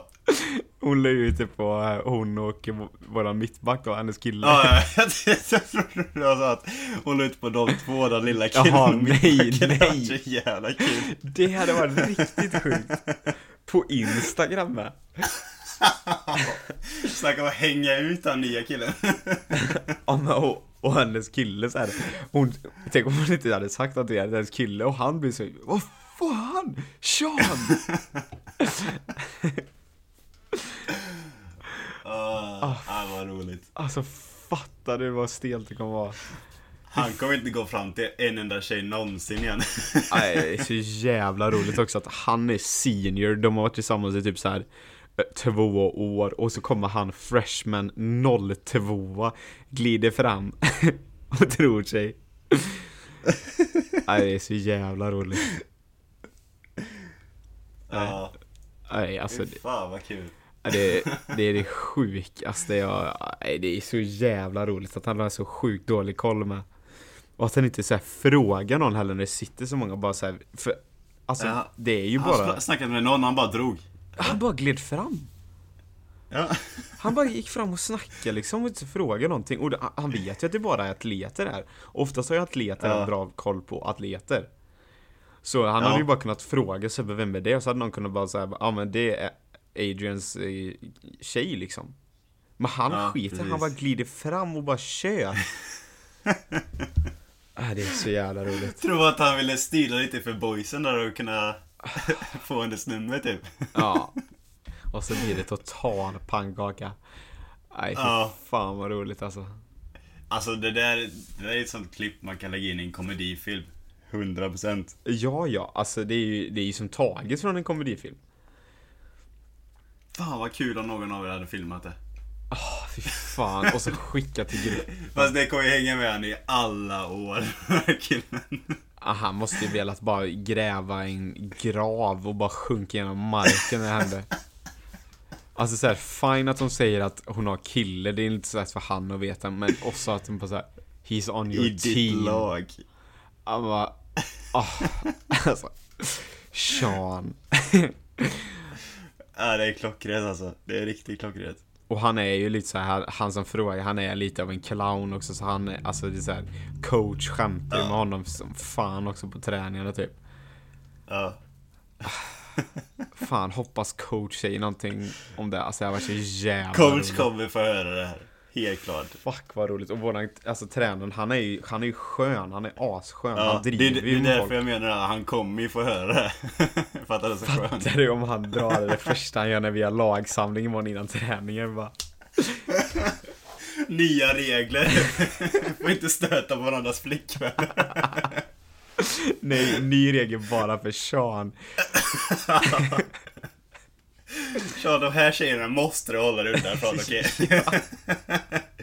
Hon la ut det på eh, hon och våran mittback då, hennes kille. Ja, jag trodde du sa att hon la ut på de två, den lilla killen Jaha, och nej, nej. så jävla kul. Det hade varit riktigt sjukt. På Instagram med. Snacka om att hänga ut den nya killen. Ja, men och, och hennes kille så här, hon, Tänk om hon inte hade sagt att det är hennes kille och han blir så Vad fan? Sean! Ah, ah, vad roligt. Alltså fattar du vad stelt det kommer vara? Han kommer inte gå fram till en enda tjej någonsin igen. Nej, det är så jävla roligt också att han är senior, de har varit tillsammans i typ så här eh, två år och så kommer han freshman 02 glider fram. Och tror sig Nej, det är så jävla roligt. Ja, Nej, alltså fy fan vad kul. det, det är det sjukaste jag, nej, det är så jävla roligt att han har så sjukt dålig koll med Och att han inte så här frågar någon heller när det sitter så många bara så här, för Alltså Ja. det är ju Han bara sn- snackade med någon, han bara drog. Han bara gled fram Ja. Han bara gick fram och snackade liksom och inte frågade någonting och det, han vet ju att det bara är atleter här Oftast har ju atleter Ja. en bra koll på atleter Så han Ja. hade ju bara kunnat fråga sig vem är det? Och så hade någon kunnat bara säga ja men det är Adrians eh, tjej liksom Men han Ja, skiter precis. han bara glider fram och bara kör äh, Det är så jävla roligt Tror att han ville stila lite för boysen där och kunna få hennes nummer typ. Ja Och så blir det total pannkaka Nej Ja. fan vad roligt alltså Alltså det där, det där är ett sånt klipp man kan lägga in i en komedifilm. 100%. Ja, ja, alltså det är ju, det är ju som taget från en komedifilm. Fan vad kul om någon av er hade filmat det. Ah, fy fan. Och så skicka till grupp. Fast det kommer ju hänga med han i alla år, killen. Ah, han måste ju velat bara gräva en grav och bara sjunka genom marken när det hände. Alltså såhär, fine att de säger att hon har kille, det är inte så lätt för han att veta, men också att de bara såhär, He's on your I ditt team. lag. Han bara, ah, alltså. Sean. Ja, det är klockrent alltså. Det är riktigt klockrent. Och han är ju lite så här, han som frågar, han är lite av en clown också så han är, alltså det är så här, coach skämtar ju med honom som fan också på träningarna typ. Ja. Fan, hoppas coach säger någonting om det, alltså jag var så jävla Coach roligt. kommer få höra det här. Helt klart. Fuck vad roligt, och våran, alltså tränaren, han är ju, han är ju skön, han är asskön, Ja, han det, driver det ju är därför folk. jag menar det. Han kommer ju få höra det. För att han är så skön. Fattar du om han drar det första han gör när vi har lagsamling imorgon innan träningen bara Nya regler. Får inte stöta på varandras flickvän. Nej, ny regel bara för Sean. Så de här tjejerna måste du hålla dig undan okej?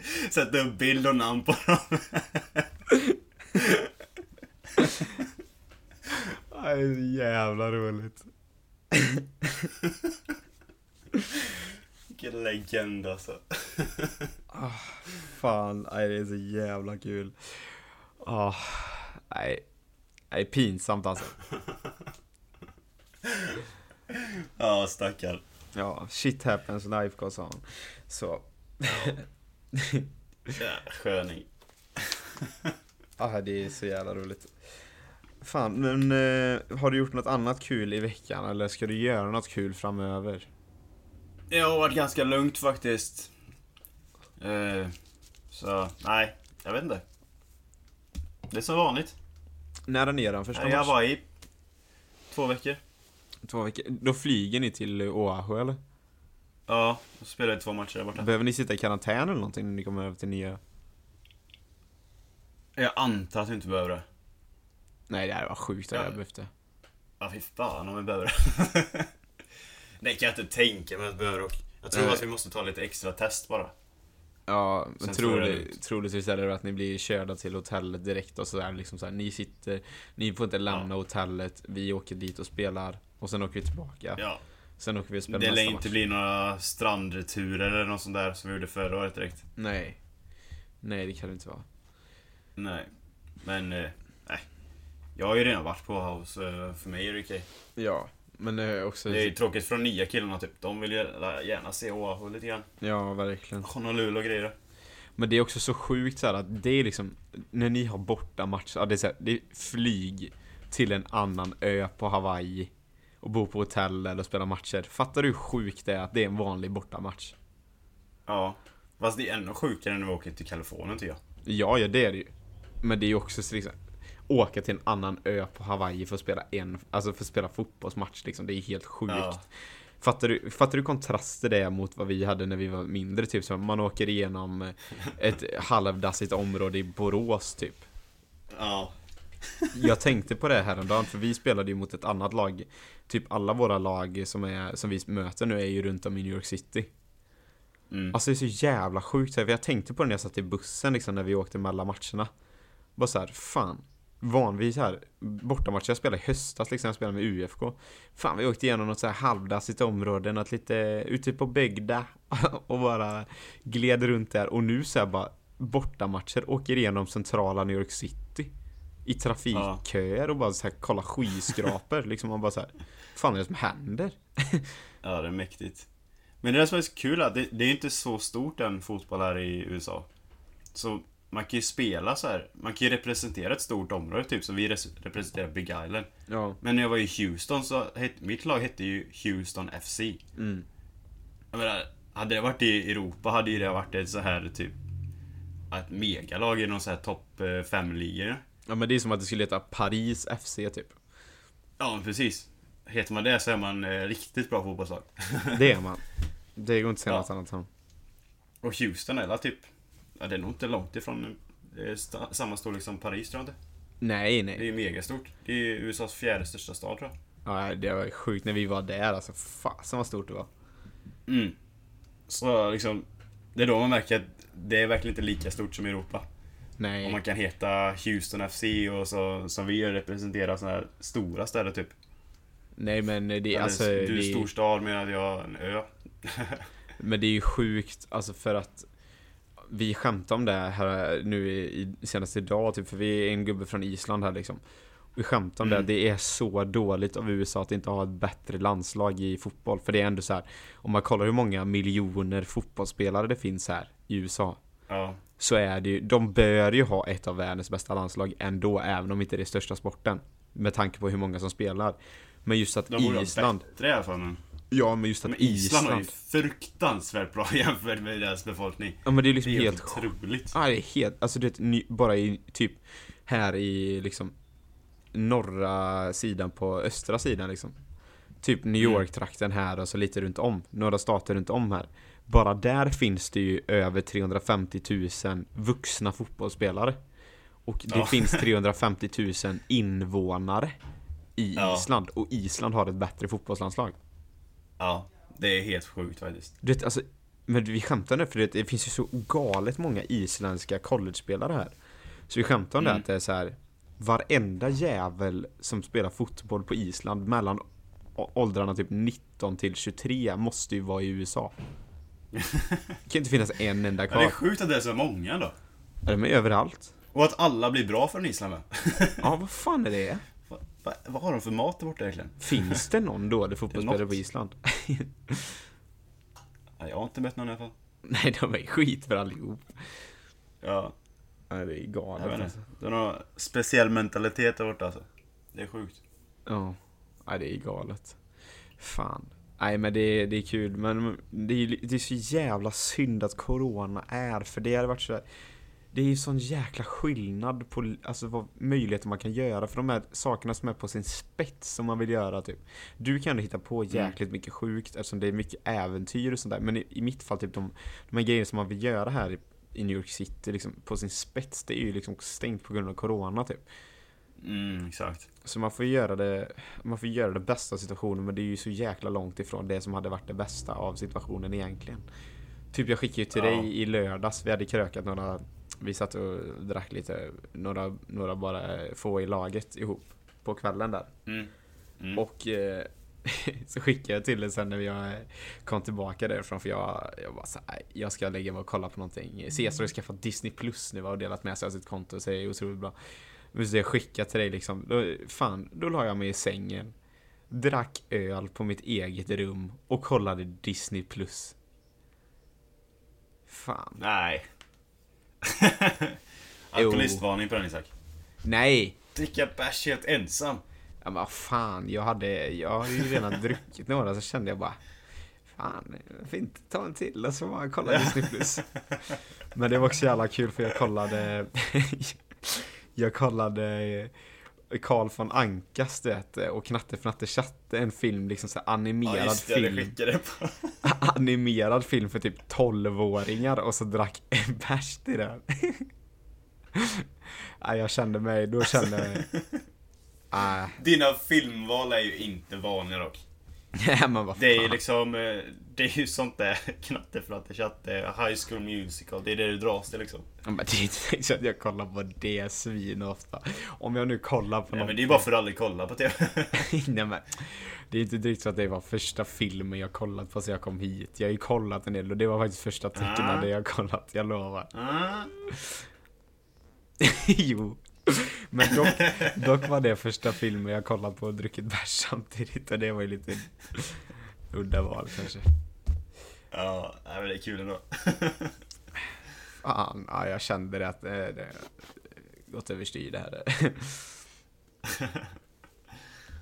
Sätta upp bild och namn på dem. Det är så jävla roligt. Vilken legend alltså. Fan, nej, det är så jävla kul. Ah, nej. Nej, pinsamt alltså. Ja, stackarn. Ja, shit happens life goes on. Så. Ja, sköning. Ah, det är så jävla roligt. Fan, men eh, har du gjort något annat kul i veckan eller ska du göra något kul framöver? Det har varit ganska lugnt faktiskt. Eh, så, nej, jag vet inte. Det är som vanligt. När är ni den första Jag var i två veckor. Två veckor. Då flyger ni till Oahu eller? Ja, och spelade två matcher där borta. Behöver ni sitta i karantän eller någonting när ni kommer över till nya? Jag antar att vi inte behöver det. Nej, det här var sjukt att Ja. jag behövt det. Ja, fy fan om vi behöver det. det kan jag inte tänka mig att vi behöver dock. Jag tror Nej. att vi måste ta lite extra test bara. Ja, men trolig, troligtvis är det att ni blir körda till hotellet direkt och sådär liksom såhär, Ni sitter, ni får inte lämna hotellet, vi åker dit och spelar och sen åker vi tillbaka. Ja. Sen åker vi och spelar Det lär nästa inte match. bli några strandturer eller något sånt där som vi gjorde förra året direkt. Nej. Nej, det kan det inte vara. Nej. Men, eh, nej. Jag har ju redan varit på house, eh, för mig är det okej. Ja, Men eh, också... Det är ju tråkigt för de nya killarna typ. De vill ju gärna se Oahu lite grann. Ja, verkligen. Honolulu och grejer. Men det är också så sjukt så här att det är liksom, när ni har borta matcher, ja, det är så här, det är flyg till en annan ö på Hawaii och bo på hotell eller spela matcher. Fattar du hur sjukt det är att det är en vanlig bortamatch? Ja. Fast det är ännu sjukare när vi åker till Kalifornien tycker jag. Ja, ja det är det ju. Men det är ju också så liksom, åka till en annan ö på Hawaii för att spela en, alltså för att spela fotbollsmatch liksom. Det är helt sjukt. Ja. Fattar du, fattar du kontraster det mot vad vi hade när vi var mindre? Typ som man åker igenom ett halvdassigt område i Borås typ. Ja. Jag tänkte på det häromdagen för vi spelade ju mot ett annat lag. Typ alla våra lag som, är, som vi möter nu är ju runt om i New York City. Mm. Alltså det är så jävla sjukt så här, för jag tänkte på det när jag satt i bussen liksom när vi åkte mellan matcherna. Bara så här, fan. Vanligtvis här, bortamatcher jag spelade i höstas liksom, jag spelade med UFK. Fan vi åkte igenom något så här halvdassigt område, något lite ute på bygda och bara gled runt där. Och nu så här bara bortamatcher, åker igenom centrala New York City. I trafikköer och bara så här kolla skyskrapor liksom. Man bara så här, fan är det som händer? Ja, det är mäktigt. Men det där som är så kul är att det, det är inte så stort än fotboll här i USA. Så man kan ju spela så här. Man kan ju representera ett stort område, typ som vi res- representerar Big Island. Ja. Men när jag var i Houston så hette, mitt lag hette ju Houston FC. Mm. Jag menar, hade det varit i Europa hade ju det varit ett så här typ ett megalag i någon så här topp 5-ligor. Ja men det är som att det skulle heta Paris FC typ. Ja, precis. Heter man det så är man eh, riktigt bra fotbollslag. Det är man. Det går inte att säga Ja. något annat om. Och Houston väl typ... Ja, det är nog inte långt ifrån är sta- samma storlek som Paris tror jag inte. Nej, Det är nej. ju megastort. Det är USAs fjärde största stad tror jag. Ja, det var sjukt när vi var där alltså. Fasen vad stort det var. Mm. Så liksom... Det är då man märker att det är verkligen inte lika stort som Europa. Om Nej. man kan heta Houston FC och så som vi gör representera sådana här stora städer typ. Nej men det är alltså. du är det, storstad medan jag är en ö. Men det är ju sjukt alltså för att vi skämtade om det här nu i, i, senast idag typ för vi är en gubbe från Island här liksom. Vi skämtade om Mm. det, det är så dåligt av USA att inte ha ett bättre landslag i fotboll. För det är ändå så här, om man kollar hur många miljoner fotbollsspelare det finns här i USA. Ja. Så är det ju, de bör ju ha ett av världens bästa landslag ändå, även om inte det är största sporten. Med tanke på hur många som spelar. Men just att De Island, bättre i alla fall. Men, ja men just att men Island, Island, har ju fruktansvärt bra jämfört med deras befolkning. ja men det är Det liksom är helt otroligt. Ja, det är helt, alltså det är bara i typ här i liksom norra sidan på östra sidan liksom. Typ New Mm. York-trakten här och så lite runt om, några stater runt om här. Bara där finns det ju över 350 000 vuxna fotbollsspelare. Och det Ja. finns 350 000 invånare i Ja. Island. Och Island har ett bättre fotbollslandslag. Ja, det är helt sjukt faktiskt. Du vet, alltså, men vi skämtar nu för det, det finns ju så galet många isländska college-spelare här. Så vi skämtar om det Mm. att det är så här. Varenda jävel som spelar fotboll på Island mellan åldrarna typ 19 till 23 måste ju vara i USA. Det kan inte finnas en enda Ja, kvar. det är sjukt att det är så många då. Är de överallt? Och att alla blir bra från Island med. Ja, vad fan är det? Va, va, vad har de för mat där borta egentligen? Finns det någon dålig fotbollsspelare på Island? Ja, jag har inte mött någon i alla fall. Nej, de är skit för allihop. Ja, Nej, det är galet alltså. Det är någon speciell mentalitet där borta alltså. Det är sjukt. Ja, nej det är galet. Fan. Nej men det är, det är kul, men det är, det är så jävla synd att Corona är, för det hade varit så Det är ju sån jäkla skillnad på alltså, vad möjligheter man kan göra för de här sakerna som är på sin spets som man vill göra typ. Du kan ju hitta på jäkligt mycket sjukt eftersom det är mycket äventyr och sånt där. Men i, i mitt fall typ de, de här grejerna som man vill göra här i, i New York City liksom, på sin spets, det är ju liksom stängt på grund av Corona typ. Mm, exakt. Så man får ju göra det, man får göra det bästa av situationen men det är ju så jäkla långt ifrån det som hade varit det bästa av situationen egentligen. Typ jag skickade ju till Ja. dig i lördags, vi hade krökat några, vi satt och drack lite, några, några bara få i laget ihop på kvällen där. Mm. Mm. Och eh, så skickade jag till dig sen när jag kom tillbaka därifrån för jag, jag bara så här, jag ska lägga mig och kolla på någonting. Caesar har skaffat Disney Plus nu och delat med sig av sitt konto så det är otroligt bra. Så jag skickade till dig liksom, då, fan, då la jag mig i sängen. drack öl på mitt eget rum och kollade Disney plus. Fan. Nej. Alkoholistvarning på den Isak. Nej! Dricka bärs helt ensam. Ja men fan, jag hade, jag hade ju redan druckit några så kände jag bara Fan, varför inte ta en till och så bara kolla Disney plus. Men det var också jävla kul för jag kollade Jag kollade Karl von Ankas du vet, och Knatte Fnatte Chatte, en film, liksom så animerad Ja just det, film. det på. animerad film för typ 12-åringar och så drack en bärs till den. Nej, jag kände mig, då kände jag mig... Nej, Dina filmval är ju inte vanliga dock. Nej, men vad Det är liksom, eh, det är ju sånt där knatteflattechatte, high school musical, det är det du dras till liksom. Ja, men det är inte så att jag kollar på det svin ofta. Om jag nu kollar på Nej, något... men det är bara för att aldrig kollar på TV. Nej, men det är inte direkt så att det var första filmen jag kollat på så jag kom hit. Jag har ju kollat en del och det var faktiskt första tecknen Ah. jag kollat, jag lovar. Ah. jo. Men dock, dock var det första filmen jag kollat på och druckit bärs samtidigt och det var ju lite udda val kanske. Ja, men det är kul ändå. Fan, ja, jag kände det att det, det gått överstyr det här. ja,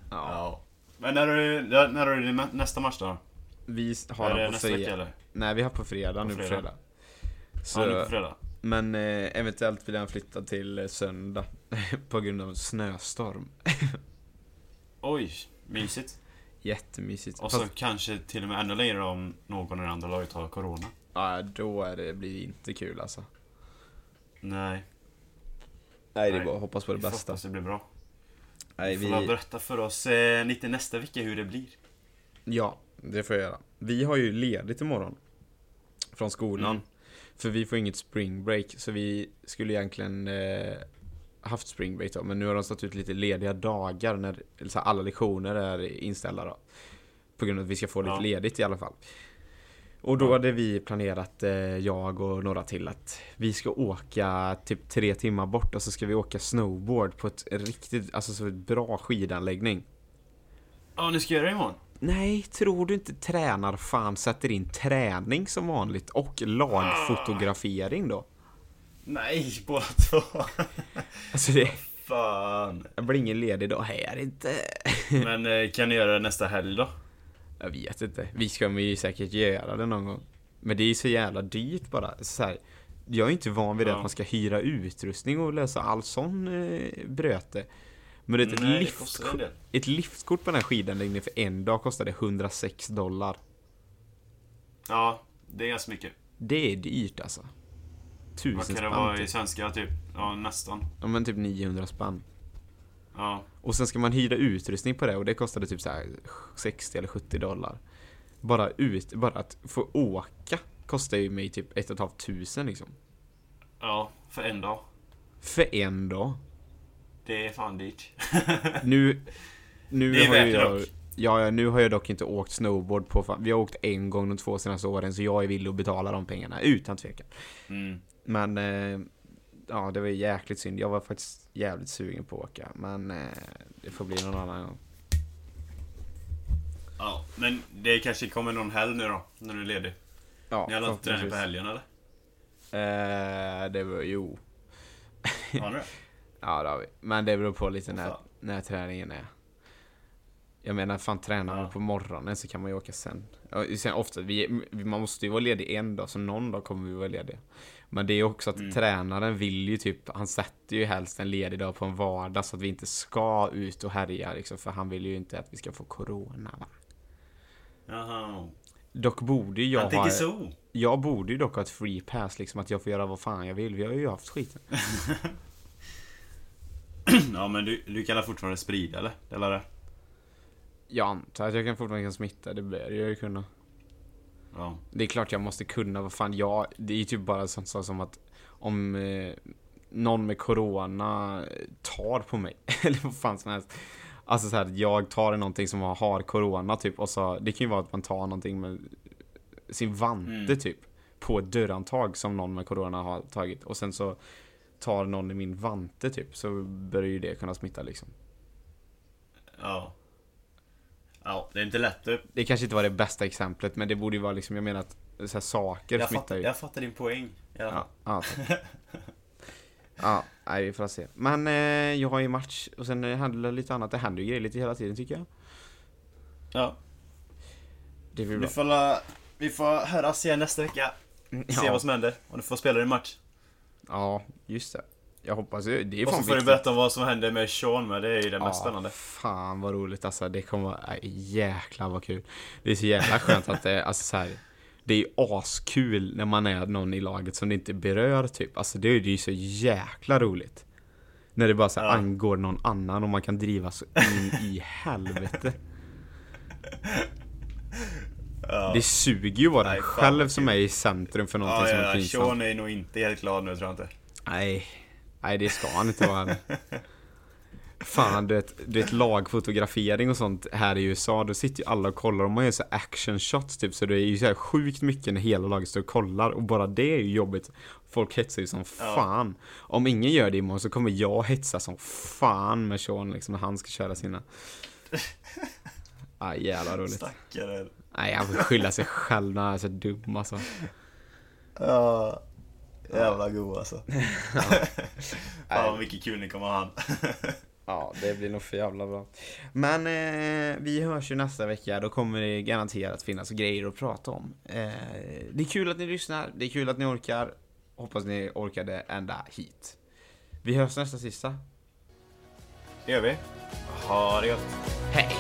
Ja. Men när är det, när är det nästa match då? vi har den på fredag. eller? Nej, vi har på fredag På nu på fredag. fredag. Så... Ja, nu på fredag. men eh, eventuellt vill jag flytta till eh, söndag på grund av snöstorm. Oj, mysigt. Jättemysigt. Och så Fast, kanske till och med ännu längre om någon i det andra laget har corona. ja, då är det, blir det inte kul alltså. Nej, Nej, det är bara att hoppas på det vi bästa. hoppas det blir bra. Nej, Du får vi... berätta för oss eh, lite nästa vecka hur det blir. Ja, det får jag göra. Vi har ju ledigt imorgon. Från skolan. Mm. För vi får inget spring break. Så vi skulle egentligen eh, haft spring break då. Men nu har de satt ut lite lediga dagar när här, alla lektioner är inställda då. På grund av att vi ska få lite Ja. ledigt i alla fall. Och då hade vi planerat, eh, jag och några till, att vi ska åka typ tre timmar bort och så ska vi åka snowboard på ett riktigt, alltså så ett bra skidanläggning. Ja, ni ska göra det imorgon? Nej, tror du inte tränar fan sätter in träning som vanligt och lagfotografering då? Nej, båda två. Alltså det, Fan. det blir ingen ledig dag här inte. Men eh, kan ni göra det nästa helg då? Jag vet inte. Vi ska ju säkert göra det någon gång. Men det är ju så jävla dyrt bara. Så här, jag är inte van vid det Ja. att man ska hyra utrustning och lösa all sån eh, bröte. Men det, ett, Nej, det liftkort, ett liftkort på den här skidanläggningen för en dag kostade 106 dollar. Ja, det är ganska mycket. Det är dyrt alltså. Vad Tusen kan det vara i typ. svenska typ? Ja, nästan. Ja men typ 900 spänn. Ja. Och sen ska man hyra utrustning på det och det kostade typ så här 60 eller 70 dollar. Bara ut, bara att få åka kostar ju mig typ ett och ett halvt tusen liksom. Ja, för en dag. För en dag. Det är fan dyrt. Nu, nu Det är har värt jag, dock. ja, ja, nu har jag dock inte åkt snowboard på, fan- vi har åkt en gång de två senaste åren så jag är villig att betala de pengarna utan tvekan. Mm. Men, eh, ja det var ju jäkligt synd. Jag var faktiskt jävligt sugen på att åka, men eh, det får bli någon annan gång. Ja, men det kanske kommer någon helg nu då, när du är ledig. Ja, Ni har inte träning på helgen eller? Eh, det var, jo. Har ni det? Ja det har vi. Men det beror på lite när, fan. när träningen är. Jag menar, fan tränar man Ja. på morgonen så kan man ju åka sen. Sen ofta, vi- man måste ju vara ledig en dag, så någon dag kommer vi vara lediga. Men det är också att Mm. tränaren vill ju typ, han sätter ju helst en ledig dag på en vardag så att vi inte ska ut och härja liksom, för han vill ju inte att vi ska få corona va. Jaha. Dock borde ju jag Han ha, så. jag borde ju dock ha ett free pass liksom, att jag får göra vad fan jag vill. Vi har ju haft skiten. Ja, men du, du kan väl fortfarande sprida eller? Eller? Jag antar att jag kan fortfarande kan smitta, det bör jag ju kunna. Ja. Det är klart jag måste kunna, vad fan jag, det är ju typ bara sånt som att om eh, någon med corona tar på mig, eller vad fan som helst. Alltså så här, jag tar någonting som har, corona typ och så, det kan ju vara att man tar någonting med sin vante Mm. typ. På ett dörrhandtag som någon med corona har tagit och sen så tar någon i min vante typ så börjar ju det kunna smitta liksom. Ja. Ja, det är inte lätt du. Det kanske inte var det bästa exemplet, men det borde ju vara liksom, jag menar att så här, saker Jag smittar fattar, ju. jag fattar din poäng. Ja. Ja, ja. nej vi får se. Men eh, jag har ju match och sen eh, händer det lite annat. Det händer ju grejer lite hela tiden tycker jag. ja. Det blir Vi bra. får, la, vi får höras igen nästa vecka. Se Ja, vad som händer. Om du får spela din match. ja, just det. Jag hoppas ju, det är Och så får du viktigt. berätta om vad som händer med Sean med. Det är ju det mest Ja, spännande. Fan vad roligt alltså. Det kommer vara, äh, jäklar vad kul. Det är så jävla skönt att det, alltså så här, Det är ju askul när man är någon i laget som det inte berör typ. Alltså det är ju så jäkla roligt. När det bara så här, Ja. angår någon annan och man kan driva så in i helvete. Ja. Det suger ju vara den själv som är i centrum för någonting Ja, som är ja, ja. pinsamt. Sean är nog inte helt glad nu tror jag inte. Nej, nej det ska han inte vara. Fan, du vet, du vet lagfotografering och sånt här i USA, då sitter ju alla och kollar och man gör så action shots typ, så det är ju så här sjukt mycket när hela laget står och kollar och bara det är ju jobbigt. Folk hetsar ju som Ja. fan. Om ingen gör det imorgon så kommer jag hetsa som fan med Sean liksom när han ska köra sina. Ah, jävla roligt. Stackare. Nej, han får skylla sig själv när han är så dum alltså. Ja. Jävla god alltså. Fan vad mycket kul ni kommer ha. Ja, det blir nog för jävla bra. Men eh, vi hörs ju nästa vecka, då kommer det garanterat finnas grejer att prata om. Eh, det är kul att ni lyssnar, det är kul att ni orkar. Hoppas ni orkade ända hit. Vi hörs nästa sista. Det gör vi. Ha det gott. Hej!